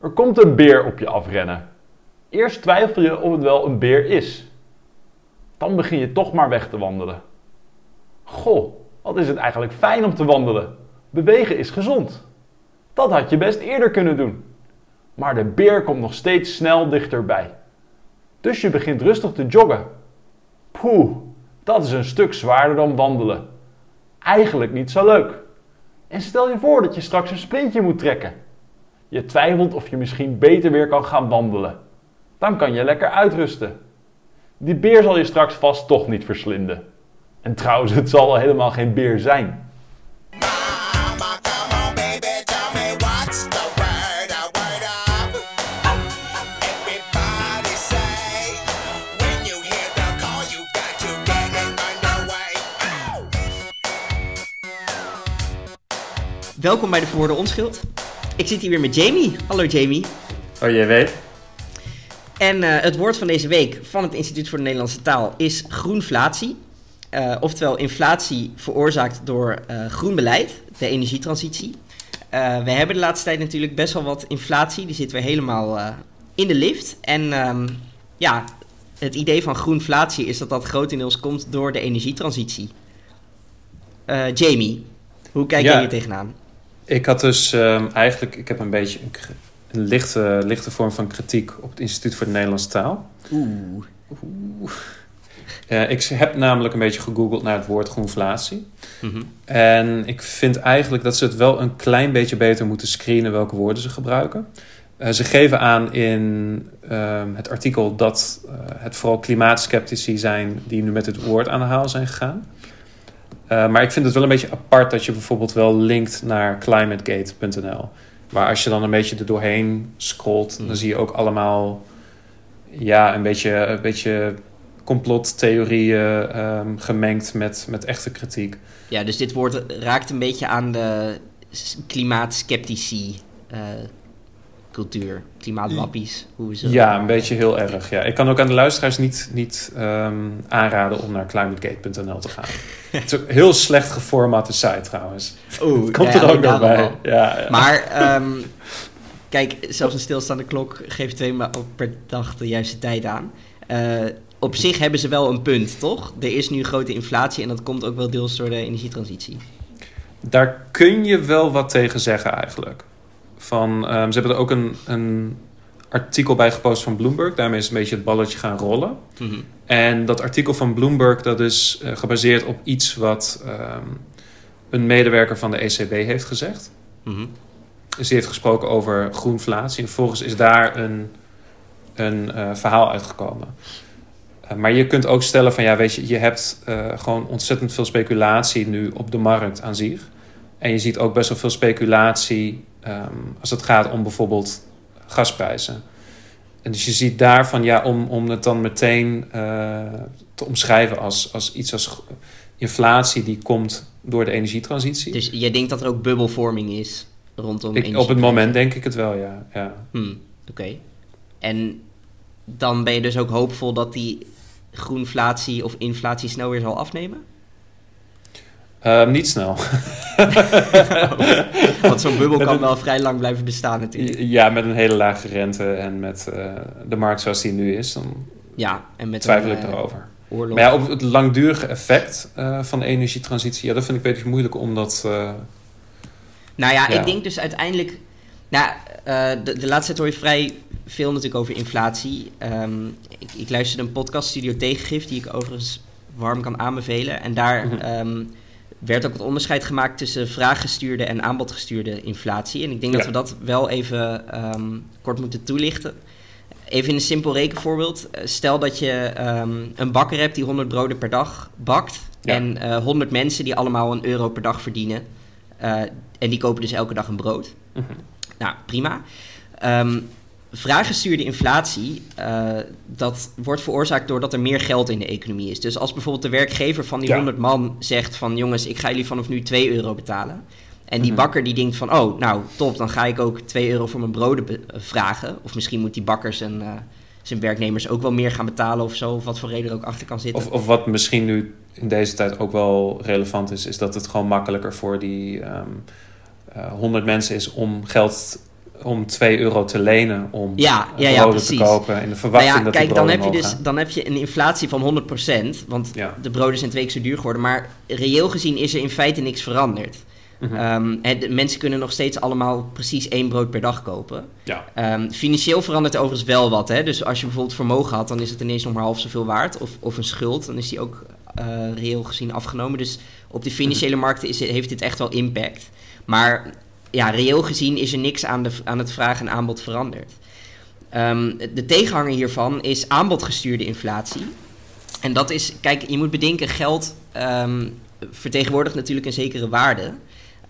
Er komt een beer op je afrennen. Eerst twijfel je of het wel een beer is. Dan begin je toch maar weg te wandelen. Goh, wat is het eigenlijk fijn om te wandelen. Bewegen is gezond. Dat had je best eerder kunnen doen. Maar de beer komt nog steeds snel dichterbij. Dus je begint rustig te joggen. Poeh, dat is een stuk zwaarder dan wandelen. Eigenlijk niet zo leuk. En stel je voor dat je straks een sprintje moet trekken. Je twijfelt of je misschien beter weer kan gaan wandelen. Dan kan je lekker uitrusten. Die beer zal je straks vast toch niet verslinden. En trouwens, het zal wel helemaal geen beer zijn. Welkom bij de Verwoorde Onschuld. Ik zit hier weer met Jamie. Hallo Jamie. Oh, jij weet? En eh, het woord van deze week van het Instituut voor de Nederlandse Taal is groenflatie. Eh, oftewel inflatie veroorzaakt door eh, groen beleid, de energietransitie. We hebben de laatste tijd natuurlijk best wel wat inflatie. Die zit weer helemaal in de lift. En ehm, ja, het idee van groenflatie is dat dat grotendeels komt door de energietransitie. Jamie, hoe kijk Ja. jij hier tegenaan? Ik had dus ehm, eigenlijk, ik heb een beetje een, lichte, lichte vorm van kritiek op het Instituut voor de Nederlandse Taal. Oeh. Eh, ik heb namelijk een beetje gegoogeld naar het woord groenflatie. Mhm. En ik vind eigenlijk dat ze het wel een klein beetje beter moeten screenen welke woorden ze gebruiken. Eh, ze geven aan in ehm, het artikel dat eh, het vooral klimaatskeptici zijn die nu met het woord aan de haal zijn gegaan. Eh, maar ik vind het wel een beetje apart dat je bijvoorbeeld wel linkt naar climategate.nl. Maar als je dan een beetje er doorheen scrolt, Mm. dan zie je ook allemaal ja, een beetje, een beetje complottheorieën ehm, gemengd met, met echte kritiek. Ja, dus dit woord raakt een beetje aan de klimaatskeptici eh, cultuur. Klimaatwappies, hoe ze Ja, een beetje heel erg. Ja. Ik kan ook aan de luisteraars niet, niet ehm, aanraden om naar climategate.nl te gaan. het is ook een heel slecht geformate site trouwens. Oeh, komt ja, er ook nog bij. ja. Maar ehm, kijk, zelfs een stilstaande klok geeft twee maal per dag de juiste tijd aan. Eh, op zich hebben ze wel een punt, toch? Er is nu grote inflatie en dat komt ook wel deels door de energietransitie. Daar kun je wel wat tegen zeggen eigenlijk. Van, ehm, ze hebben er ook een, een artikel bij gepost van Bloomberg. Daarmee is een beetje het balletje gaan rollen. Mhm. En dat artikel van Bloomberg dat is eh, gebaseerd op iets wat ehm, een medewerker van de ECB heeft gezegd. Mhm. Dus die heeft gesproken over groenflatie. En vervolgens is daar een, een eh, verhaal uitgekomen. Eh, maar je kunt ook stellen van ja, weet je, je hebt gewoon ontzettend veel speculatie nu op de markt aan zich. En je ziet ook best wel veel speculatie ehm, als het gaat om bijvoorbeeld gasprijzen. En dus je ziet daarvan, ja, om, om het dan meteen eh, te omschrijven als, als iets als inflatie die komt door de energietransitie. Dus jij denkt dat er ook bubbelvorming is rondom Ik, op het moment denk ik het wel, ja. ja. Hmm, Oké. En dan ben je dus ook hoopvol dat die groenflatie of inflatie snel weer zal afnemen? Ehm, niet snel. Want zo'n bubbel kan wel vrij lang blijven bestaan natuurlijk. Ja, met een hele lage rente en met eh, de markt zoals die nu is, dan Ja, en met twijfel ik eh, erover. oorlog. Maar ja, op het langdurige effect eh, van de energietransitie, ja, dat vind ik een beetje moeilijk om dat... eh, Nou ja, Ja. ik denk dus uiteindelijk... Nou, eh, de, de laatste tijd hoor je vrij veel natuurlijk over inflatie. Ehm, ik, ik luisterde een podcast, Studio Tegengif, die ik overigens warm kan aanbevelen. En daar Mhm. ehm, werd ook het onderscheid gemaakt tussen vraaggestuurde en aanbodgestuurde inflatie. En ik denk dat we dat wel even ehm, kort moeten toelichten. Even in een simpel rekenvoorbeeld. Eh, Stel dat je ehm, een bakker hebt die 100 broden per dag bakt. Ja. En eh 100 mensen die allemaal een euro per dag verdienen. Eh, en die kopen dus elke dag een brood. mhm. Nou, prima. Ehm vraaggestuurde inflatie, eh, dat wordt veroorzaakt doordat er meer geld in de economie is. Dus als bijvoorbeeld de werkgever van die Ja. 100 man zegt van... jongens, ik ga jullie vanaf nu 2 euro betalen. En die Mhm. bakker die denkt van, oh, nou, top, dan ga ik ook 2 euro voor mijn broden eh, vragen. Of misschien moet die bakker zijn, eh, zijn werknemers ook wel meer gaan betalen of zo. Of wat voor reden er ook achter kan zitten. Of, of wat misschien nu in deze tijd ook wel relevant is, is dat het gewoon makkelijker voor die ehm, eh, 100 mensen is om geld om 2 euro te lenen om Ja, ja, ja, broden te kopen. In de Nou verwachting ja, dat kijk, dan heb, je dus, gaan. dan heb je een inflatie van 100%, want Ja. de broden zijn twee keer zo duur geworden. Maar reëel gezien is er in feite niks veranderd. Mhm. De mensen kunnen nog steeds allemaal precies één brood per dag kopen. Ja. Ehm, financieel verandert er overigens wel wat. Hè? Dus als je bijvoorbeeld vermogen had, dan is het ineens nog maar half zoveel waard. Of, of een schuld, dan is die ook eh, reëel gezien afgenomen. Dus op de financiële markten is, heeft dit echt wel impact. Maar ja, reëel gezien is er niks aan, de, aan het vraag en aanbod veranderd. Ehm, de tegenhanger hiervan is aanbodgestuurde inflatie. En dat is, kijk, je moet bedenken, geld ehm, vertegenwoordigt natuurlijk een zekere waarde.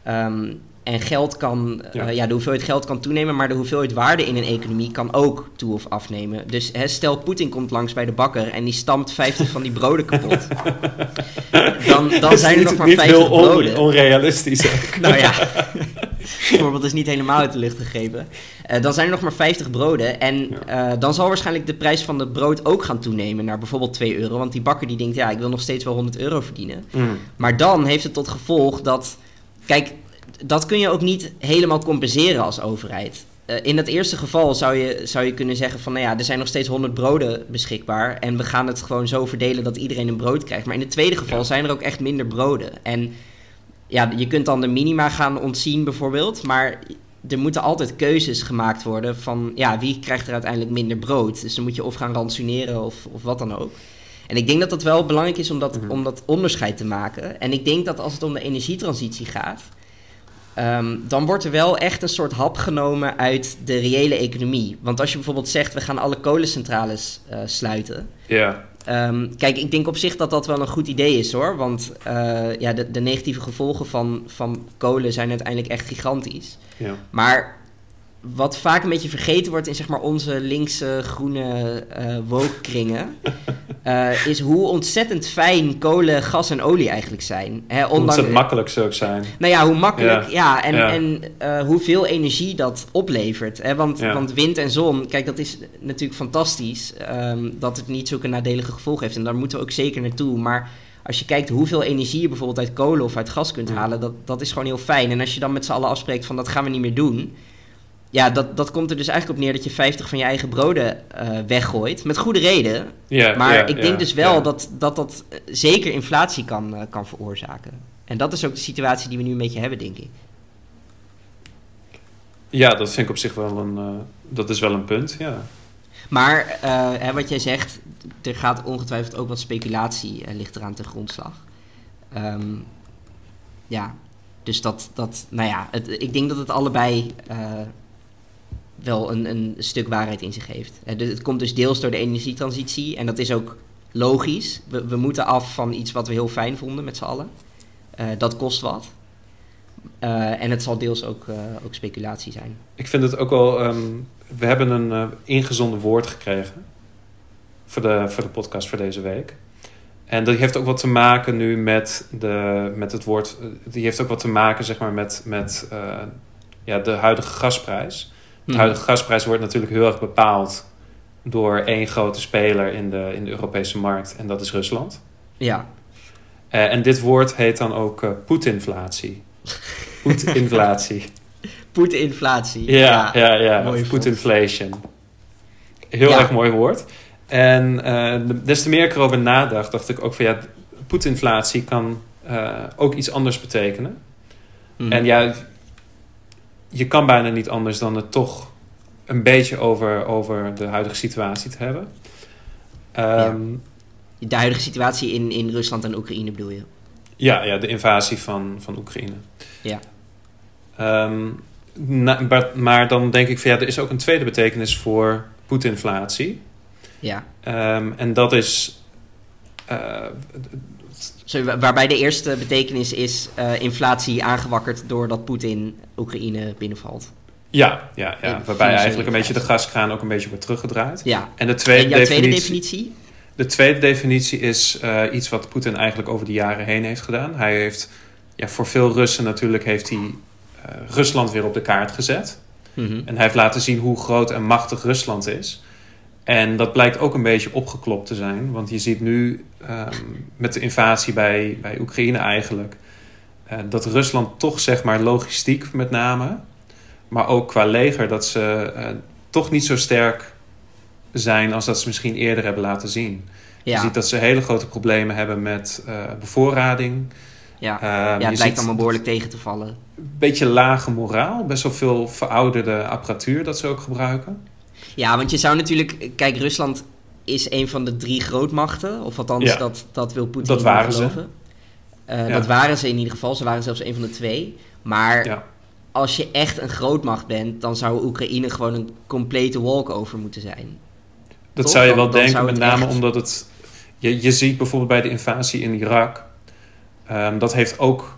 Ehm, en geld kan, eh, Ja. ja. de hoeveelheid geld kan toenemen, maar de hoeveelheid waarde in een economie kan ook toe of afnemen. Dus hè, stel Poetin komt langs bij de bakker en die stampt 50 van die broden kapot. Dan, dan zijn er nog maar niet 50 heel on- broden. onrealistisch. ook. Nou ja, het voorbeeld is niet helemaal uit de lucht gegeven. Eh, dan zijn er nog maar 50 broden. En eh, dan zal waarschijnlijk de prijs van het brood ook gaan toenemen naar bijvoorbeeld 2 euro. Want die bakker die denkt, ja, ik wil nog steeds wel 100 euro verdienen. Mm. Maar dan heeft het tot gevolg dat. Kijk, dat kun je ook niet helemaal compenseren als overheid. Eh, in dat eerste geval zou je, zou je kunnen zeggen van, nou ja, er zijn nog steeds 100 broden beschikbaar en we gaan het gewoon zo verdelen dat iedereen een brood krijgt. Maar in het tweede geval Ja. zijn er ook echt minder broden. En ja, je kunt dan de minima gaan ontzien bijvoorbeeld, maar er moeten altijd keuzes gemaakt worden van, ja, wie krijgt er uiteindelijk minder brood? Dus dan moet je of gaan ransoneren of, of wat dan ook. En ik denk dat dat wel belangrijk is om dat, Mhm. om dat onderscheid te maken. En ik denk dat als het om de energietransitie gaat, ehm, dan wordt er wel echt een soort hap genomen uit de reële economie. Want als je bijvoorbeeld zegt, we gaan alle kolencentrales eh, sluiten. Ja. Ehm, kijk, ik denk op zich dat dat wel een goed idee is hoor. Want eh, ja, de, de negatieve gevolgen van, van kolen zijn uiteindelijk echt gigantisch. Ja. Maar wat vaak een beetje vergeten wordt in zeg maar, onze linkse groene eh woke-kringen... eh, is hoe ontzettend fijn kolen, gas en olie eigenlijk zijn. Hè, ondanks, het makkelijk zou ook zijn. nou ja, hoe makkelijk, ja, Ja. en, Ja. en eh, hoeveel energie dat oplevert. Hè? Want, Ja. want wind en zon, kijk, dat is natuurlijk fantastisch. ehm, dat het niet zulke nadelige gevolgen heeft. En daar moeten we ook zeker naartoe. Maar als je kijkt hoeveel energie je bijvoorbeeld uit kolen of uit gas kunt halen, dat, dat is gewoon heel fijn. En als je dan met z'n allen afspreekt van dat gaan we niet meer doen. Ja, dat, dat komt er dus eigenlijk op neer dat je 50 van je eigen broden eh, weggooit. Met goede reden. Ja, Maar ja, ik ja, denk dus wel dat, dat dat eh, zeker inflatie kan, eh, kan veroorzaken. En dat is ook de situatie die we nu een beetje hebben, denk ik. Ja, dat vind ik op zich wel een... dat is wel een punt, ja. Maar hè, wat jij zegt, er gaat ongetwijfeld ook wat speculatie ligt eraan ten grondslag. Ehm, ja, dus dat, dat nou ja, het, ik denk dat het allebei wel een, een stuk waarheid in zich heeft. Dus het komt dus deels door de energietransitie en dat is ook logisch. We, we moeten af van iets wat we heel fijn vonden met z'n allen. Eh, dat kost wat. Eh, en het zal deels ook, eh, ook speculatie zijn. Ik vind het ook wel... ehm, we hebben een ingezonden woord gekregen. Voor de, voor de podcast voor deze week. En dat heeft ook wat te maken nu met, de, met het woord... Die heeft ook wat te maken, zeg maar, met, met ja, de huidige gasprijs. De huidige gasprijs wordt natuurlijk heel erg bepaald... door één grote speler in de, in de Europese markt. En dat is Rusland. Ja, Eh, en dit woord heet dan ook eh poetinflatie. Poetinflatie. poetinflatie. Ja, ja, ja. Mooi Of Put-inflation. Heel Ja. erg mooi woord. En eh, de- des te meer ik erover nadacht, dacht ik ook van ja, poetinflatie kan ook iets anders betekenen. Mhm. En ja, je kan bijna niet anders dan het toch een beetje over, over de huidige situatie te hebben. Ehm, De huidige situatie in, in Rusland en Oekraïne bedoel je? Ja, ja de invasie van, van Oekraïne. Ja. Ehm, na- maar, maar dan denk ik van ja, er is ook een tweede betekenis voor poetinflatie. Ja. Ehm, en dat is. Eh, wa- waarbij de eerste betekenis is eh, inflatie aangewakkerd doordat Poetin Oekraïne binnenvalt. ja, ja, ja, waarbij eigenlijk een beetje de gaskraan ook een beetje wordt teruggedraaid. Ja. En de tweede, en jouw tweede definitie, definitie? De tweede definitie is eh, iets wat Poetin eigenlijk over de jaren heen heeft gedaan. Hij heeft, ja, voor veel Russen natuurlijk, heeft hij eh, Rusland weer op de kaart gezet. Mhm. En hij heeft laten zien hoe groot en machtig Rusland is. En dat blijkt ook een beetje opgeklopt te zijn. Want je ziet nu ehm, met de invasie bij, bij Oekraïne eigenlijk... eh, dat Rusland toch zeg maar logistiek met name... maar ook qua leger, dat ze eh, toch niet zo sterk zijn als dat ze misschien eerder hebben laten zien. Je ziet dat ze hele grote problemen hebben met eh, bevoorrading. ja. Ehm, ja het lijkt allemaal behoorlijk tegen te vallen. Een beetje lage moraal, best wel veel verouderde apparatuur dat ze ook gebruiken. Ja, want je zou natuurlijk... Kijk, Rusland is een van de drie grootmachten. Of althans, Ja. dat, dat wil Poetin Dat waren ze. geloven. Eh, Ja. Dat waren ze in ieder geval. Ze waren zelfs een van de twee. Maar Ja. als je echt een grootmacht bent... dan zou Oekraïne gewoon een complete walkover moeten zijn. Dat Toch? zou je wel dan denken, met name echt- omdat het... Je, je ziet bijvoorbeeld bij de invasie in Irak... ehm, dat heeft ook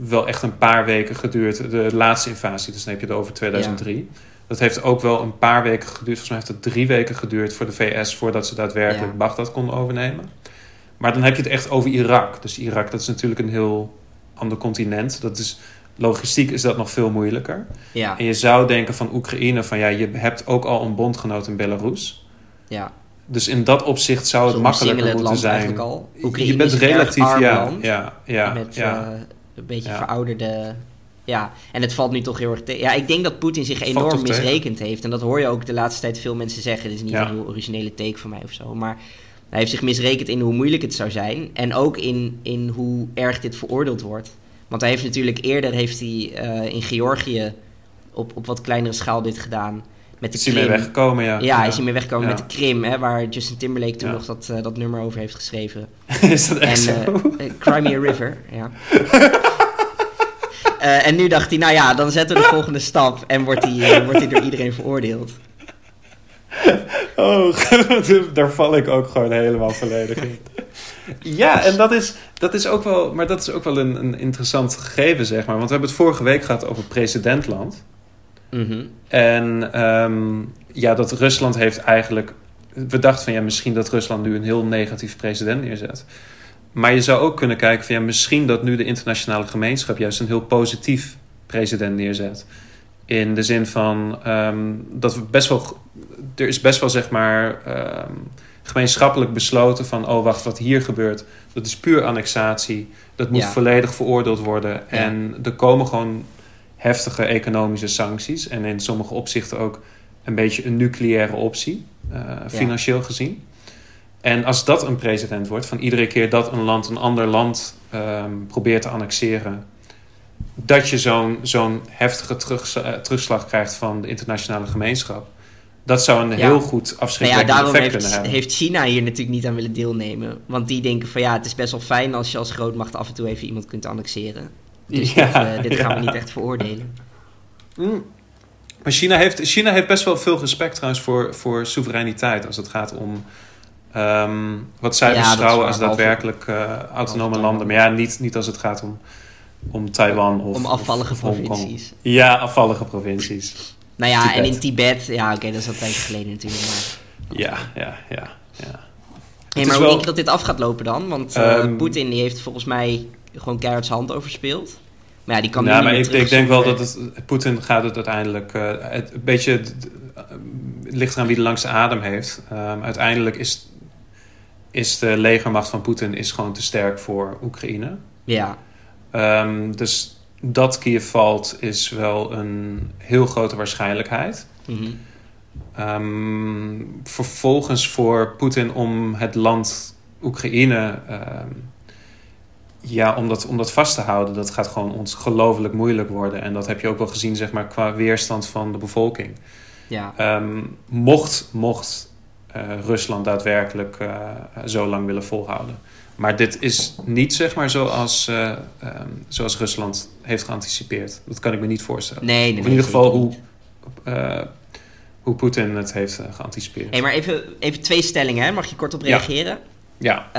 wel echt een paar weken geduurd. De laatste invasie, dus dan heb je het over 2003. Dat heeft ook wel een paar weken geduurd. Volgens mij heeft het drie weken geduurd voor de VS... voordat ze daadwerkelijk Ja. Bagdad konden overnemen. Maar dan heb je het echt over Irak. Dus Irak, dat is natuurlijk een heel ander continent. Dat is, logistiek is dat nog veel moeilijker. Ja, En je zou denken van Oekraïne... van ja, je hebt ook al een bondgenoot in Belarus... ja. Dus in dat opzicht zou het makkelijker moeten zijn. al. Oekraïne je bent relatief, arm ja, ja, ja, met ja. eh, een beetje verouderde... Ja, en het valt nu toch heel erg tegen. Ja, ik denk dat Poetin zich enorm tegen. misrekend heeft. En dat hoor je ook de laatste tijd veel mensen zeggen. Dit is niet Ja. een heel originele take van mij of zo. Maar hij heeft zich misrekend in hoe moeilijk het zou zijn. En ook in, in hoe erg dit veroordeeld wordt. Want hij heeft natuurlijk eerder heeft hij, eh, in Georgië op, op wat kleinere schaal dit gedaan. Met de Is hij mee Krim. weggekomen, ja. Ja, hij is hij mee weggekomen Ja. met de Krim, hè, waar Justin Timberlake toen Ja. nog dat, eh, dat nummer over heeft geschreven. is dat echt En, zo? eh, Crimea River, ja. Eh, en nu dacht hij, nou ja, dan zetten we de volgende stap en wordt hij, eh, wordt hij door iedereen veroordeeld. Oh, daar val ik ook gewoon helemaal volledig in. Ja, en dat is, dat is ook wel, maar dat is ook wel een, een interessant gegeven, zeg maar. Want we hebben het vorige week gehad over presidentland. Mhm. En ehm, ja, dat Rusland heeft eigenlijk... We dachten van ja, misschien dat Rusland nu een heel negatief president neerzet. Maar je zou ook kunnen kijken van ja, misschien dat nu de internationale gemeenschap juist een heel positief president neerzet. In de zin van ehm, dat we best wel. Er is best wel zeg maar ehm, gemeenschappelijk besloten van oh wacht, wat hier gebeurt, dat is puur annexatie. Dat moet Ja. volledig veroordeeld worden. En er komen gewoon heftige economische sancties. En in sommige opzichten ook een beetje een nucleaire optie, eh, financieel gezien. En als dat een president wordt, van iedere keer dat een land een ander land ehm, probeert te annexeren, dat je zo'n zo'n heftige terug, eh, terugslag krijgt van de internationale gemeenschap. Dat zou een Ja. heel goed Nou ja, afschrikkelijk daarom effect kunnen hebben. heeft China hier natuurlijk niet aan willen deelnemen. Want die denken van ja, het is best wel fijn als je als grootmacht af en toe even iemand kunt annexeren. Dus Ja, dit, eh, dit gaan we niet echt veroordelen. Mm. Maar China heeft, China heeft best wel veel respect trouwens voor, voor soevereiniteit als het gaat om ehm, wat zij Ja, beschouwen waar, als daadwerkelijk eh, autonome landen. Maar ja, niet, niet als het gaat om, om Taiwan of Om afvallige of provincies. Ja, afvallige provincies. Nou ja, en in Tibet, ja oké, dat is al een tijdje geleden natuurlijk. Maar... Ja, ja, ja. ja. Hey, maar hoe wel- denk je dat dit af gaat lopen dan? Want eh, Ehm, Poetin die heeft volgens mij gewoon keihard zijn hand overspeeld. Maar ja, die kan nou, nu maar niet ik, meer ik denk wel dat het, Poetin gaat het uiteindelijk, eh, het, een beetje, het ligt eraan wie de langste adem heeft. Ehm, uiteindelijk is, is de legermacht van Poetin is gewoon te sterk voor Oekraïne. Ja, Ehm, dus dat Kiev valt is wel een heel grote waarschijnlijkheid. mhm. Ehm, vervolgens voor Poetin om het land Oekraïne ehm, ja, om, dat, om dat vast te houden, dat gaat gewoon ongelooflijk moeilijk worden. En dat heb je ook wel gezien zeg maar, qua weerstand van de bevolking. ja. Mocht mocht Rusland daadwerkelijk eh, zo lang willen volhouden. Maar dit is niet zeg maar zoals, eh, ehm, zoals Rusland heeft geanticipeerd. Dat kan ik me niet voorstellen. Nee, nee, Of in ieder geval hoe, eh, hoe Poetin het heeft eh, geanticipeerd. Hey, maar even, even twee stellingen, hè? mag je kort op Ja. reageren? Ja,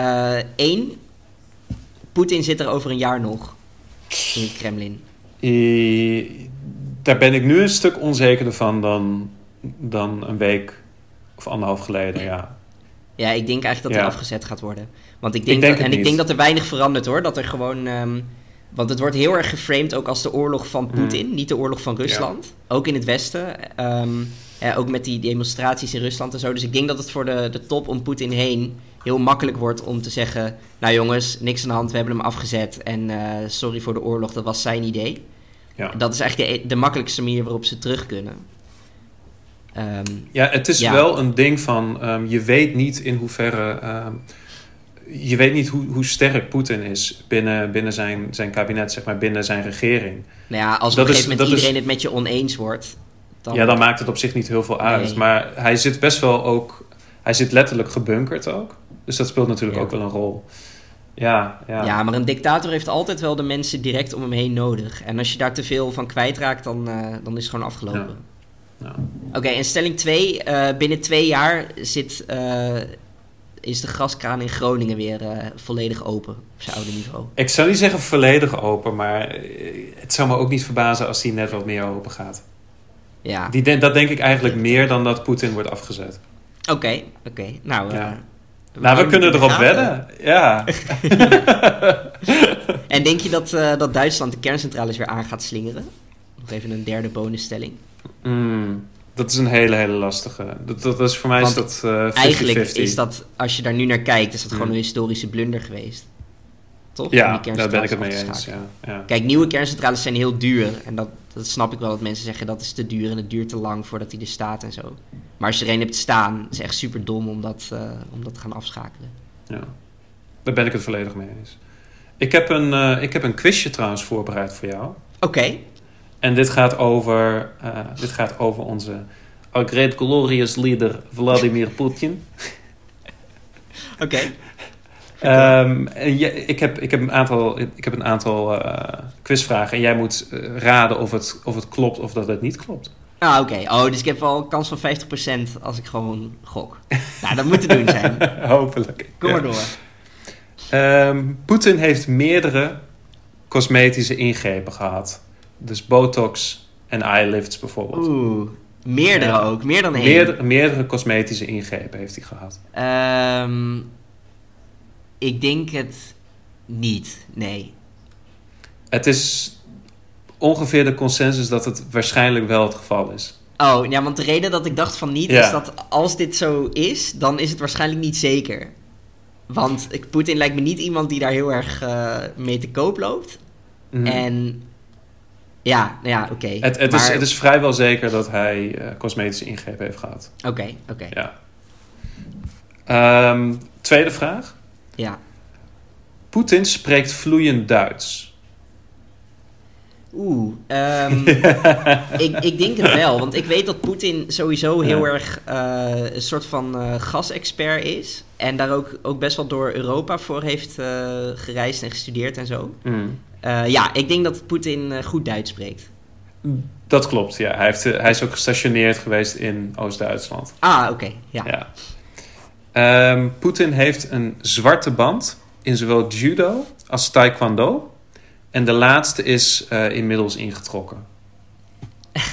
Eén, Poetin zit er over een jaar nog in het Kremlin. I- daar ben ik nu een stuk onzekerder van dan, dan een week of anderhalf geleden. Ja. Ja, ik denk eigenlijk dat hij Ja. afgezet gaat worden. Want ik denk, denk dat, en ik denk dat er weinig verandert hoor. Dat er gewoon. ehm, want het wordt heel erg geframed ook als de oorlog van Poetin, niet de oorlog van Rusland. Ook in het Westen. ehm, ja, ook met die demonstraties in Rusland en zo. Dus ik denk dat het voor de, de top om Poetin heen heel makkelijk wordt om te zeggen: Nou jongens, niks aan de hand, we hebben hem afgezet. En eh, sorry voor de oorlog, dat was zijn idee. Ja. Dat is eigenlijk de, de makkelijkste manier waarop ze terug kunnen. Ehm, Ja, het is Ja. wel een ding van ehm, je weet niet in hoeverre. ehm, je weet niet hoe, hoe sterk Poetin is binnen, binnen zijn, zijn kabinet, zeg maar, binnen zijn regering. nou ja, als op Dat een is- gegeven moment dat is- iedereen het met je oneens wordt... Dan, Ja, dan maakt het op zich niet heel veel uit. Nee. Maar hij zit best wel ook. Hij zit letterlijk gebunkerd ook. Dus dat speelt natuurlijk Ja. ook wel een rol. Ja, ja. Ja, maar een dictator heeft altijd wel de mensen direct om hem heen nodig. En als je daar te veel van kwijtraakt, dan, eh, dan is het gewoon afgelopen. Ja. Oké, en stelling 2. binnen twee jaar zit, eh, is de gaskraan in Groningen weer eh, volledig open. Op zijn oude niveau. Ik zou niet zeggen volledig open, maar eh, het zou me ook niet verbazen als die net wat meer open gaat. Ja, Die, dat denk ik eigenlijk meer dan dat Poetin wordt afgezet. oké. oké. Nou, eh, Ja. Nou, we kunnen erop wedden. Ja. En denk je dat, eh, dat Duitsland de kerncentrales weer aan gaat slingeren? Nog even een derde bonusstelling. Mm, dat is een hele, hele lastige. Dat, dat is voor mij Want is dat eh 50-50. Eigenlijk is dat, als je daar nu naar kijkt, is dat gewoon Hmm. een historische blunder geweest. Toch? Ja, daar ben ik het mee eens. Ja. Ja. Kijk, nieuwe kerncentrales zijn heel duur. En dat, dat snap ik wel dat mensen zeggen dat is te duur en het duurt te lang voordat hij er staat en zo. Maar als je er een hebt staan, is het echt super dom om dat, eh, om dat te gaan afschakelen. Ja, daar ben ik het volledig mee eens. Ik heb een, eh, ik heb een quizje trouwens voorbereid voor jou. Oké, En dit gaat over, eh, dit gaat over onze our great glorious leader Vladimir Putin. oké. Ehm, ik, heb, ik heb een aantal, ik heb een aantal eh, quizvragen en jij moet eh, raden of het, of het klopt of dat het niet klopt. Ah, oké. Oh, dus ik heb wel een kans van 50% als ik gewoon gok. nou, dat moet te doen zijn. Hopelijk. Kom Ja. maar door. Ehm, Poetin heeft meerdere cosmetische ingrepen gehad. Dus botox en eyelifts bijvoorbeeld. Oeh, meerdere Ja. ook. Meer dan één. Meerdere, meerdere cosmetische ingrepen heeft hij gehad. Ehm, ik denk het niet, nee. Het is ongeveer de consensus dat het waarschijnlijk wel het geval is. Oh, ja, want de reden dat ik dacht van niet Ja. is dat als dit zo is, dan is het waarschijnlijk niet zeker. Want ik- Poetin lijkt me niet iemand die daar heel erg eh, mee te koop loopt. Mhm. En ja, ja, oké. het, het, is, Maar- het is vrijwel zeker dat hij eh, cosmetische ingrepen heeft gehad. Oké, oké. Ja. Ehm, tweede vraag. Ja. Poetin spreekt vloeiend Duits. Oeh, ehm, ik, ik denk het wel. Want ik weet dat Poetin sowieso heel Ja. erg eh, een soort van eh gasexpert is. En daar ook, ook best wel door Europa voor heeft eh, gereisd en gestudeerd en zo. Mm. Eh, ja, ik denk dat Poetin eh, goed Duits spreekt. Dat klopt, ja. Hij, heeft, eh, hij is ook gestationeerd geweest in Oost-Duitsland. Ah, oké. ja. Ja. Ehm, Poetin heeft een zwarte band in zowel judo als taekwondo. En de laatste is inmiddels ingetrokken.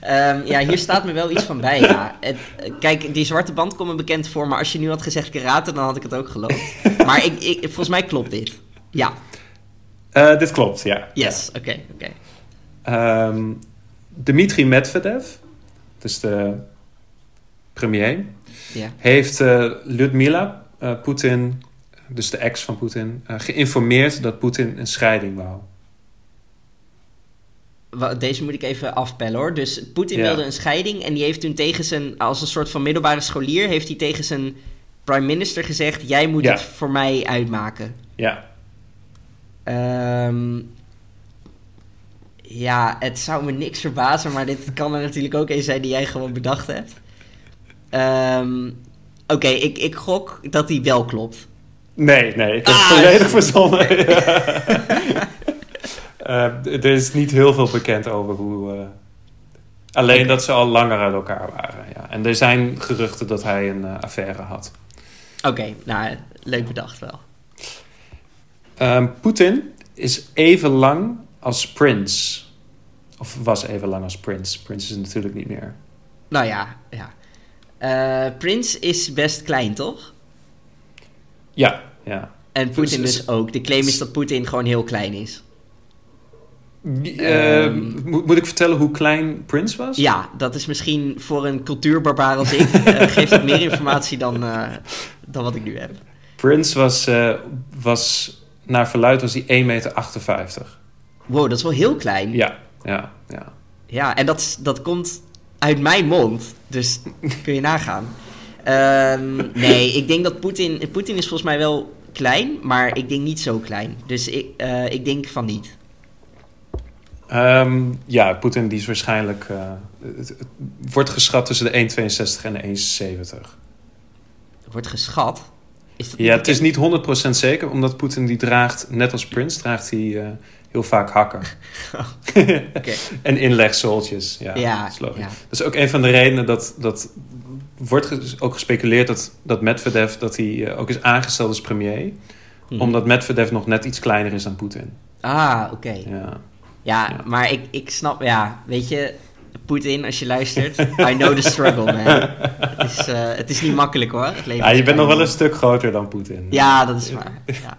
Ehm, ja, hier staat me wel iets van bij. Ja. Het- kijk, die zwarte band komt me bekend voor, maar als je nu had gezegd karate, dan had ik het ook geloofd. Maar ik, ik, volgens mij klopt dit. Ja, Eh, dit klopt, ja. yes, oké, oké. Ehm, Dmitri Medvedev, dus de premier, heeft eh Ludmila eh, Poetin, dus de ex van Poetin, geïnformeerd dat Poetin een scheiding wou. Deze moet ik even afpellen hoor. Dus Poetin wilde een scheiding en die heeft toen tegen zijn, als een soort van middelbare scholier, heeft hij tegen zijn prime minister gezegd: Jij moet het voor mij uitmaken. Ja, Ehm, ja, het zou me niks verbazen, maar dit kan er natuurlijk ook een zijn die jij gewoon bedacht hebt. Ehm, Oké, ik, ik gok dat die wel klopt. Nee, nee, ik heb Ah, volledig verzonnen. Eh, er is niet heel veel bekend over hoe. eh, alleen dat ze al langer uit elkaar waren. Ja. En er zijn geruchten dat hij een eh, affaire had. Oké, nou, leuk bedacht wel. Ehm, Poetin is even lang als Prince. Of was even lang als Prince. Prince is natuurlijk niet meer. Nou ja, ja. Eh Prins is best klein, toch? Ja, ja. En Poetin Dus- dus ook. De claim is dat Poetin gewoon heel klein is. Eh, Ehm. moet, moet ik vertellen hoe klein Prince was? Ja, dat is misschien voor een cultuurbarbaar als ik... eh, geeft het meer informatie dan, dan wat ik nu heb. Prince was, was naar verluid was hij 1,58 meter. Wow, dat is wel heel klein. Ja, ja, ja. Ja, en dat, dat komt uit mijn mond. Dus kun je nagaan. Ehm, nee, ik denk dat Poetin... Poetin is volgens mij wel klein, maar ik denk niet zo klein. Dus ik, eh, ik denk van niet. Ehm, ja, Poetin die is waarschijnlijk... eh, het, het wordt geschat tussen de 1,62 en de 1,70. Er wordt geschat. Is dat Ja, het is niet 100% zeker, omdat Poetin die draagt, net als Prince, draagt hij eh, heel vaak hakken. En inlegzooltjes. Ja, Ja, dat is logisch. ja. Dat is ook een van de redenen dat... dat wordt ook gespeculeerd dat, dat Medvedev dat hij eh, ook is aangesteld als premier. Mhm. Omdat Medvedev nog net iets kleiner is dan Poetin. Ah, oké. Ja. Ja, Ja. maar ik, ik snap... Ja, weet je... Poetin, als je luistert... I know the struggle, man. Het is, eh, het is niet makkelijk, hoor. Het leven ja, je bent nog wel een stuk groter dan Poetin. Ja, dat is waar. Ja.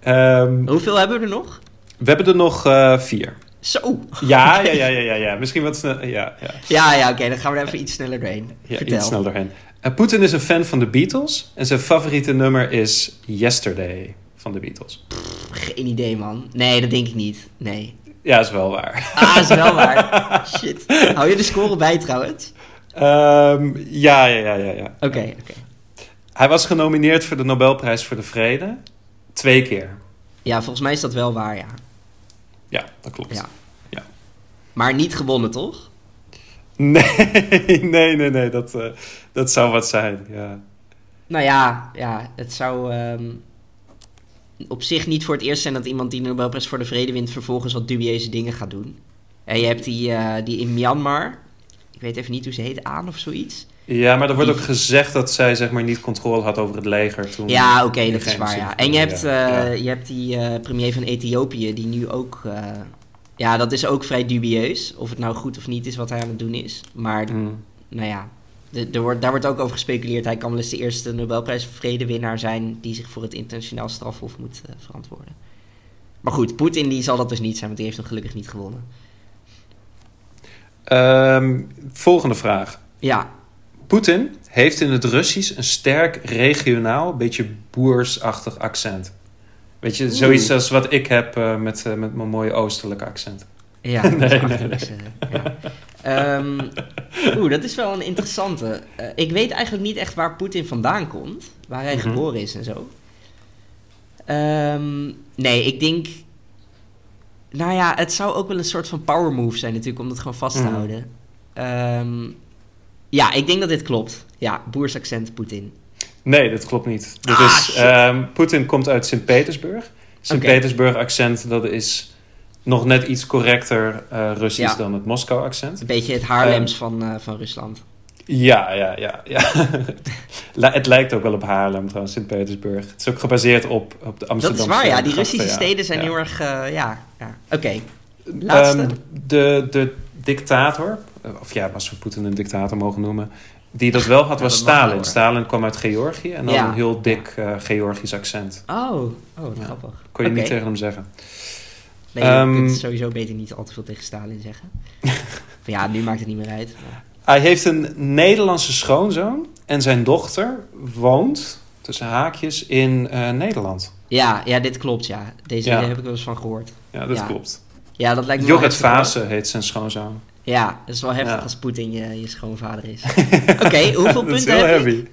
Ehm, Hoeveel hebben we er nog? we hebben er nog eh, vier. Zo! Ja, ja, ja, ja, ja, ja. Misschien wat snel. Ja, ja. Ja, ja, oké. dan gaan we er even iets sneller doorheen. ja Vertel. iets snel doorheen. Eh, Poetin is een fan van de Beatles. En zijn favoriete nummer is Yesterday van de Beatles. Geen idee, man. Nee, dat denk ik niet. Nee. Ja, is wel waar. Ah, is wel waar. Shit. Hou je de score bij, trouwens? Ehm, ja, ja, ja, ja, ja. Oké, oké. Hij was genomineerd voor de Nobelprijs voor de Vrede. Twee keer. Ja, volgens mij is dat wel waar, ja. Ja, dat klopt. Ja. Ja. Maar niet gewonnen, toch? Nee, nee, nee, nee. Dat, eh, dat zou wat zijn. Ja. Nou ja, ja het zou ehm, op zich niet voor het eerst zijn dat iemand die de Nobelprijs voor de Vrede wint vervolgens wat dubieuze dingen gaat doen. En je hebt die, eh, die in Myanmar, ik weet even niet hoe ze heet, aan of zoiets. ja, maar er wordt Die- ook gezegd dat zij zeg maar niet controle had over het leger toen. Ja, oké, dat is waar, ja. En je hebt, Ja. eh, je hebt die eh, premier van Ethiopië, die nu ook... ja, dat is ook vrij dubieus, of het nou goed of niet is wat hij aan het doen is. Maar, Mm. nou ja, de- er wordt, daar wordt ook over gespeculeerd. Hij kan wel eens de eerste Nobelprijs Vredewinnaar zijn... die zich voor het internationaal strafhof moet eh, verantwoorden. Maar goed, Poetin die zal dat dus niet zijn, want die heeft hem gelukkig niet gewonnen. Ehm, volgende vraag. Ja, Poetin heeft in het Russisch een sterk regionaal, beetje boersachtig accent. Weet je, zoiets als wat ik heb eh, met, eh, met mijn mooie oostelijke accent. Ja. Ja. Ehm, Oeh, dat is wel een interessante. Eh, ik weet eigenlijk niet echt waar Poetin vandaan komt. Waar hij Mhm. geboren is en zo. Ehm, nee, ik denk... Nou ja, het zou ook wel een soort van power move zijn natuurlijk... om dat gewoon vast te Mhm. houden. Ehm, ja, ik denk dat dit klopt. Ja, boersaccent Poetin. Nee, dat klopt niet. Ah, Poetin komt uit Sint-Petersburg. Sint-Petersburg accent, dat is nog net iets correcter eh, Russisch Ja. dan het Moskou accent. Een beetje het Haarlems van, eh, van Rusland. Ja, ja, ja. ja. Het lijkt ook wel op Haarlem trouwens, Sint-Petersburg. Het is ook gebaseerd op, op de Dat Amsterdamse is waar, ja. Die Russische ja. steden zijn Ja. heel erg... eh, ja, ja. Oké. Laatste. Ehm, de, de dictator, of ja, als we Poetin een dictator mogen noemen, die dat wel had, was dat Stalin. Stalin kwam uit Georgië en had een heel dik Georgisch accent. Oh, oh grappig. Kon je niet tegen hem zeggen. Nee, je Ehm, kunt sowieso beter niet al te veel tegen Stalin zeggen. ja, nu maakt het niet meer uit. maar- Hij heeft een Nederlandse schoonzoon en zijn dochter woont, tussen haakjes, in eh, Nederland. Ja, ja, dit klopt, ja. Deze Ja. heb ik wel eens van gehoord. Ja, dat Ja. klopt. Ja, dat lijkt me Jorrit. Vase heet zijn schoonzoon. Ja, dat is wel heftig Ja. als Poetin je, je schoonvader is. Oké, hoeveel punten heb heavy.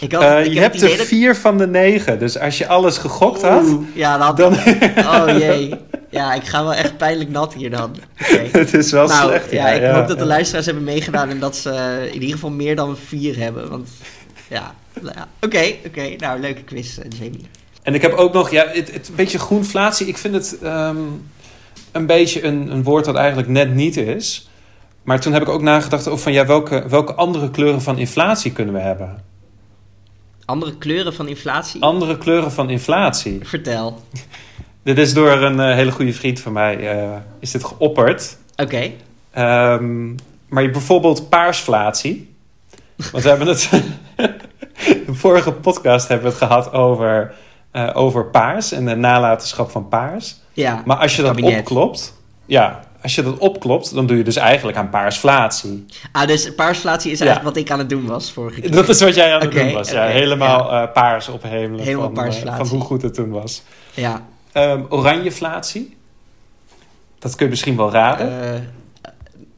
Ik, had, Eh, ik je heb hebt er dat- vier van de negen, dus als je alles gegokt had, ja, dan... dan... Oh jee. Ja, ik ga wel echt pijnlijk nat hier dan. Het is wel nou, slecht. ja, ik ja, hoop dat de luisteraars hebben meegedaan en dat ze eh, in ieder geval meer dan vier hebben. Want ja, nou ja. oké, oké. Nou, leuke quiz, eh, Jamie. En ik heb ook nog, ja, het, het een beetje groenflatie. Ik vind het ehm, een beetje een, een woord dat eigenlijk net niet is. Maar toen heb ik ook nagedacht over van, ja, welke, welke andere kleuren van inflatie kunnen we hebben? Andere kleuren van inflatie? Andere kleuren van inflatie. Vertel. Dit is door een eh, hele goede vriend van mij, eh, is dit geopperd. Oké. Ehm, maar je bijvoorbeeld paarsflatie. Want we hebben het... de vorige podcast hebben we het gehad over, eh, over paars en de nalatenschap van paars. Ja. Maar als je dat Kabinet. opklopt, ja, als je dat opklopt, dan doe je dus eigenlijk aan paarsflatie. Ah, dus paarsflatie is Ja. eigenlijk wat ik aan het doen was vorige keer. Dat is wat jij aan het doen was. Ja, helemaal eh, paars ophemelen Helemaal van, paarsflatie. van hoe goed het toen was. Ja. Ehm oranjeflatie. Dat kun je misschien wel raden.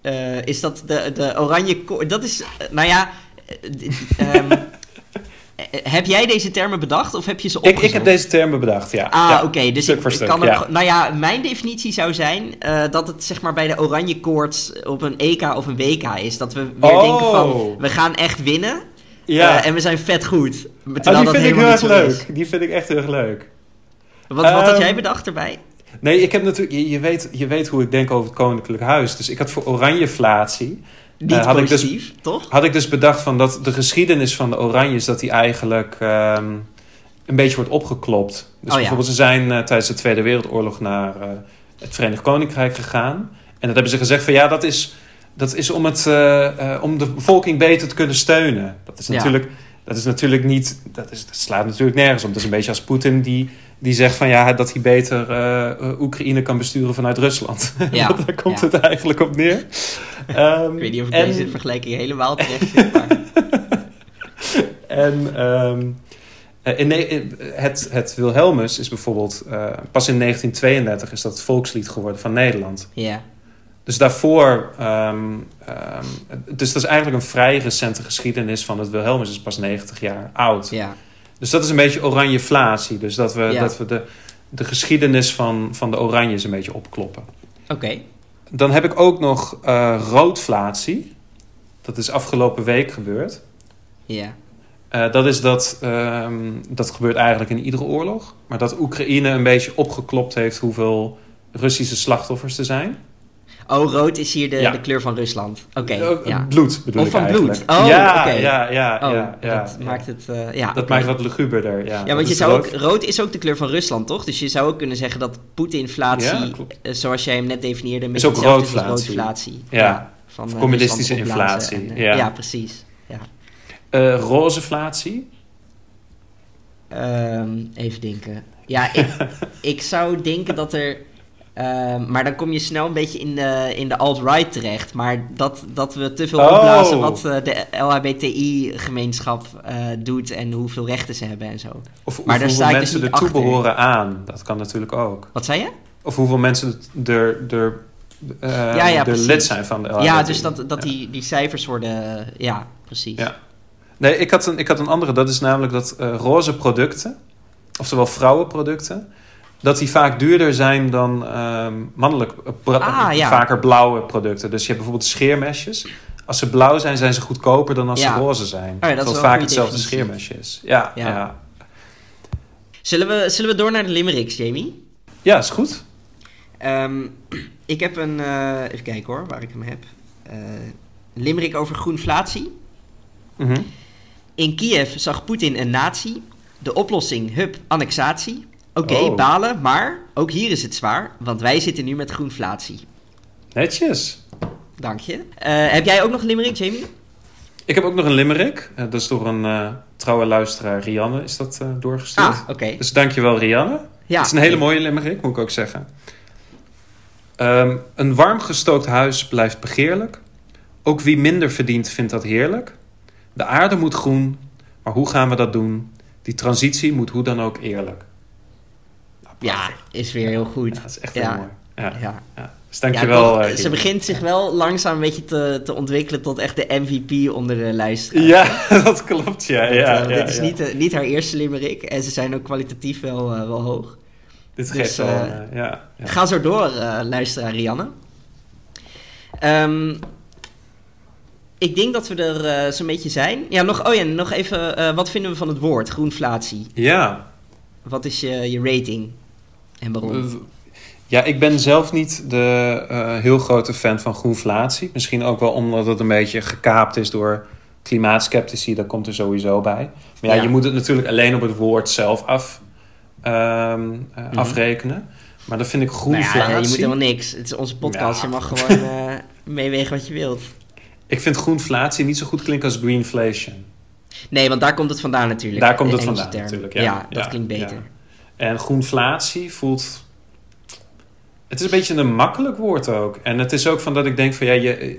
Eh, eh, is dat de, de oranje? Dat is, eh, nou ja... eh, ehm, eh, heb jij deze termen bedacht of heb je ze ik, opgezocht? ik heb deze termen bedacht, ja. Ah, Ja, oké. Dus stuk ik, ik stuk, kan ja. ook, nou ja, mijn definitie zou zijn dat het zeg maar bij de oranje koorts op een EK of een WK is. Dat we weer Oh. denken van, we gaan echt winnen Ja. en we zijn vet goed. Oh, die dat vind ik heel erg is. leuk. Die vind ik echt heel erg leuk. Wat, wat had Ehm, jij bedacht erbij? Nee, ik heb natuurlijk, je, je weet, je weet hoe ik denk over het Koninklijk Huis. Dus ik had voor oranjeflatie. Niet eh, had ik dus- toch? Had ik dus bedacht van dat de geschiedenis van de Oranjes, dat die eigenlijk ehm, een beetje wordt opgeklopt. Dus Oh ja. bijvoorbeeld, ze zijn eh, tijdens de Tweede Wereldoorlog naar eh, het Verenigd Koninkrijk gegaan. En dat hebben ze gezegd van ja, dat is, dat is om, het, om de bevolking beter te kunnen steunen. Dat is Ja. Dat is natuurlijk niet, dat, is, dat slaat natuurlijk nergens om. Dat is een beetje als Poetin die, die zegt van ja, dat hij beter eh, eh, Oekraïne kan besturen vanuit Rusland. Ja. Daar komt Ja. het eigenlijk op neer. Ehm, Ik weet niet of ik en- deze vergelijking helemaal terecht maar... En ehm, eh, in, ne- in- het, het Wilhelmus is bijvoorbeeld... pas in 1932 is dat het volkslied geworden van Nederland. Ja, Dus daarvoor... ehm, ehm, dus dat is eigenlijk een vrij recente geschiedenis van het Wilhelmus. is pas 90 jaar oud. ja. Dus dat is een beetje oranjeflatie. Dus dat we, Ja. dat we de, de geschiedenis van, van de oranjes een beetje opkloppen. Oké. Dan heb ik ook nog eh, roodflatie. Dat is afgelopen week gebeurd. Ja. Eh, dat is dat, ehm, dat gebeurt eigenlijk in iedere oorlog. Maar dat Oekraïne een beetje opgeklopt heeft hoeveel Russische slachtoffers er zijn. Oh, rood is hier de, Ja. de kleur van Rusland. Oké, Eh, ja. Bloed bedoel Of ik van eigenlijk. bloed. Oh, ja, oké. ja, ja, Oh, ja, ja, dat ja. maakt het... eh, ja, Dat maakt het luguberder, ja. Ja, want je zou ook, rood. rood is ook de kleur van Rusland, toch? Dus je zou ook kunnen zeggen dat Poetinflatie, Ja, klopt. eh, zoals jij hem net definieerde, een Is beetje ook roodflatie. Ja. van, Of communistische inflatie, en, ja. precies. Ja. Eh, rozeflatie. Ehm, even denken. Ja, ik, ik zou denken dat er... ehm, maar dan kom je snel een beetje in de, in de alt-right terecht. Maar dat, dat we te veel Oh. opblazen wat eh, de LHBTI-gemeenschap eh, doet en hoeveel rechten ze hebben en zo. Of, Maar daar sta hoeveel ik dus mensen ertoe achter. behoren aan. Dat kan natuurlijk ook. Wat zei je? Of hoeveel mensen er, er, eh, Ja, ja, er lid zijn van de ja, LHBTI. dus dat, dat Ja. die, die cijfers worden... Ja, precies. Ja. Nee, ik had, een, ik had een andere. Dat is namelijk dat roze producten, oftewel vrouwenproducten, dat die vaak duurder zijn dan ehm, mannelijk, Ah, ja. vaker blauwe producten. Dus je hebt bijvoorbeeld scheermesjes. Als ze blauw zijn, zijn ze goedkoper dan als Ja. ze roze zijn. dat het een vaak hetzelfde definitie. scheermesje is. Ja, Ja. Zullen, we, zullen we door naar de limericks, Jamie? ja is goed. Ehm, ik heb een... eh, even kijken hoor, waar ik hem heb. Eh limerick over groenflatie. Mhm. In Kiev zag Poetin een nazi. De oplossing, hup, annexatie. Oké, Oh. balen, maar ook hier is het zwaar, want wij zitten nu met groenflatie. Netjes. Dank je. Eh, heb jij ook nog een limerick, Jamie? Ik heb ook nog een limerick. Eh, dat is door een eh, trouwe luisteraar, Rianne, is dat doorgestuurd. Ah, oké. Dus dankjewel, Rianne. Ja. Het is een hele mooie limerick, moet ik ook zeggen. Ehm, een warm gestookt huis blijft begeerlijk. Ook wie minder verdient, vindt dat heerlijk. De aarde moet groen, maar hoe gaan we dat doen? Die transitie moet hoe dan ook eerlijk. Ja, is weer heel goed. Ja, dat is echt Ja. heel mooi. Ja, Ja. ja. Dus Ja, dankjewel. toch, eh, ze begint zich wel langzaam een beetje te, te ontwikkelen tot echt de MVP onder de luisteraars. Ja, dat klopt. Ja, ja, eh, ja, dit is ja. Niet, eh, niet haar eerste limerick en ze zijn ook kwalitatief wel, wel hoog. Dit dus, geeft wel... eh, ja, ja. Ga zo door, luisteraar Rianne. Ehm, ik denk dat we er zo'n beetje zijn. Ja, nog, oh ja, nog even, wat vinden we van het woord groenflatie? ja. Wat is je, je rating en waarom? Ja, ik ben zelf niet de eh, heel grote fan van groenflatie. Misschien ook wel omdat het een beetje gekaapt is door klimaatskeptici. Dat komt er sowieso bij. Maar ja, Ja. je moet het natuurlijk alleen op het woord zelf af, ehm, eh, Mhm. afrekenen. Maar dan vind ik Nou groenflatie... ja, je moet helemaal niks. Het is onze podcast, Ja. je mag gewoon eh, meewegen wat je wilt. Ik vind groenflatie niet zo goed klinken als greenflation. Nee, want daar komt het vandaan natuurlijk. Daar komt het vandaan term. natuurlijk, ja. Ja, dat klinkt beter. En groenflatie voelt... Het is een beetje een makkelijk woord ook. En het is ook van dat ik denk van ja, je, eh,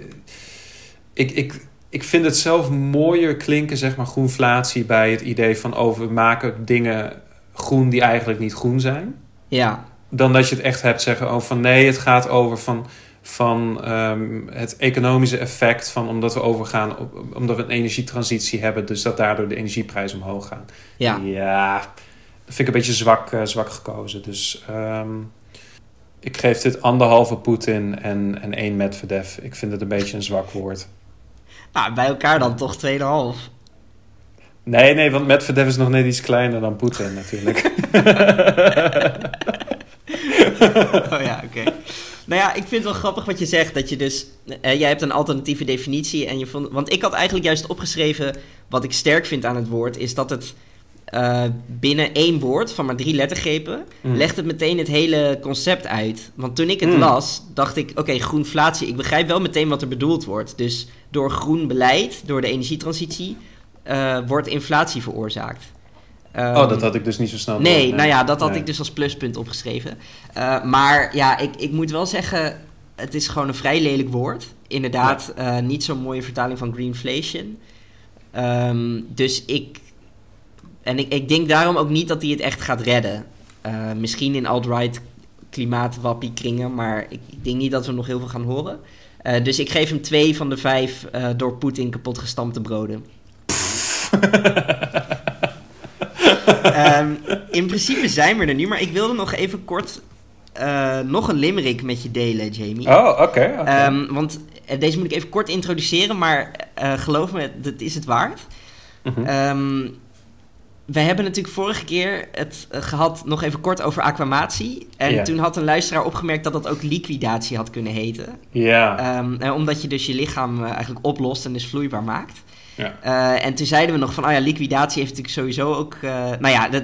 ik, ik, ik vind het zelf mooier klinken, zeg maar, groenflatie bij het idee van over we maken dingen groen die eigenlijk niet groen zijn. Ja, dan dat je het echt hebt zeggen over van nee, het gaat over van, van ehm, het economische effect van omdat we overgaan, op, omdat we een energietransitie hebben, dus dat daardoor de energieprijzen omhoog gaan. Ja, Ja, vind ik een beetje zwak, eh, zwak gekozen. Dus ehm, ik geef dit anderhalve Poetin en, en één Medvedev. Ik vind het een beetje een zwak woord. nou, bij elkaar dan toch 2,5. Nee, nee, want Medvedev is nog net iets kleiner dan Poetin natuurlijk. Oh ja, oké. Nou ja, ik vind het wel grappig wat je zegt. Dat je dus. eh, jij hebt een alternatieve definitie. En je vond, want ik had eigenlijk juist opgeschreven. Wat ik sterk vind aan het woord. Is dat het. Eh, binnen één woord van maar drie lettergrepen. Mm. legt het meteen het hele concept uit. Want toen ik het Mm. las. dacht ik: oké, groenflatie. Ik begrijp wel meteen wat er bedoeld wordt. Dus door groen beleid. door de energietransitie. eh, wordt inflatie veroorzaakt. oh, Ehm, dat had ik dus niet zo snel Nee, door. nou ja, dat had Nee. ik dus als pluspunt opgeschreven. Eh, maar ja, ik, ik moet wel zeggen, het is gewoon een vrij lelijk woord. Inderdaad, eh, niet zo'n mooie vertaling van greenflation. Ehm, dus ik... En ik, ik denk daarom ook niet dat hij het echt gaat redden. Eh, misschien in alt-right klimaatwappie kringen, maar ik, ik denk niet dat we nog heel veel gaan horen. Eh, dus ik geef hem twee van de vijf eh, door Poetin kapot gestampte broden. Ehm, in principe zijn we er nu, maar ik wilde nog even kort nog een limerick met je delen, Jamie. Oh, oké. Ehm, want deze moet ik even kort introduceren, maar geloof me, dat is het waard. Ehm wij hebben natuurlijk vorige keer het eh, gehad nog even kort over aquamatie. En Ja. toen had een luisteraar opgemerkt dat dat ook liquidatie had kunnen heten. ja. Ehm, en omdat je dus je lichaam eh, eigenlijk oplost en dus vloeibaar maakt. ja. Eh, en toen zeiden we nog van, oh ja, liquidatie heeft natuurlijk sowieso ook... nou ja, dat,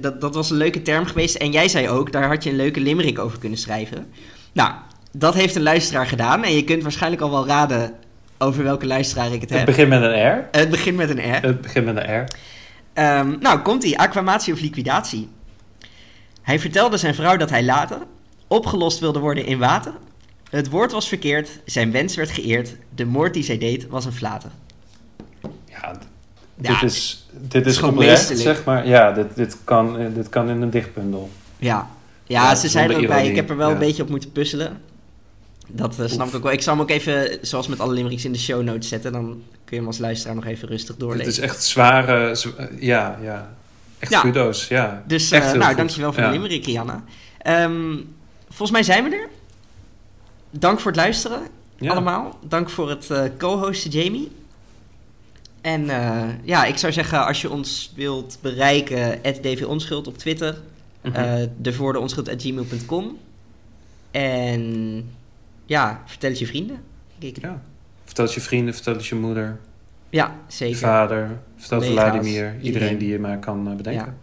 dat, dat was een leuke term geweest. En jij zei ook, daar had je een leuke limerick over kunnen schrijven. Nou, dat heeft een luisteraar gedaan. En je kunt waarschijnlijk al wel raden over welke luisteraar ik het Het heb. begint met een R. het begint met een R. Het begint met een R. Ehm, nou, komt-ie. Aquamatie of liquidatie. Hij vertelde zijn vrouw dat hij later opgelost wilde worden in water. Het woord was verkeerd, zijn wens werd geëerd. De moord die zij deed was een flater. Ja, dit is, dit is gewoon oprecht, zeg maar. Ja, dit, dit, kan, eh, dit kan in een dichtbundel. Ja, ja, Ja, ze zijn er ook bij. Ik heb er wel een beetje op moeten puzzelen. Dat eh, snap Oef. ik ook wel. Ik zal hem ook even, zoals met alle limericks, in de show notes zetten. Dan kun je hem als luisteraar nog even rustig Het doorlezen. is echt zware... zw- eh, ja, ja. Echt Ja. kudo's, ja. Dus Echt eh, nou, goed. dankjewel voor Ja. de limerick, Rihanna. Ehm, volgens mij zijn we er. Dank voor het luisteren, Ja. allemaal. Dank voor het eh, co-hosten, Jamie. En ja, ik zou zeggen, als je ons wilt bereiken, @dvonschuld op Twitter. Eh de voor de onschuld@gmail.com. En ja, vertel het je vrienden. denk ik. Ja. Vertel het je vrienden, vertel het je moeder, Ja, zeker. vader, vertel het Vladimir. Iedereen iedereen. die je maar kan eh, bedenken.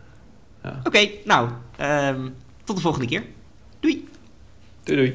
Oké, nou, ehm, tot de volgende keer. Doei! Doei doei.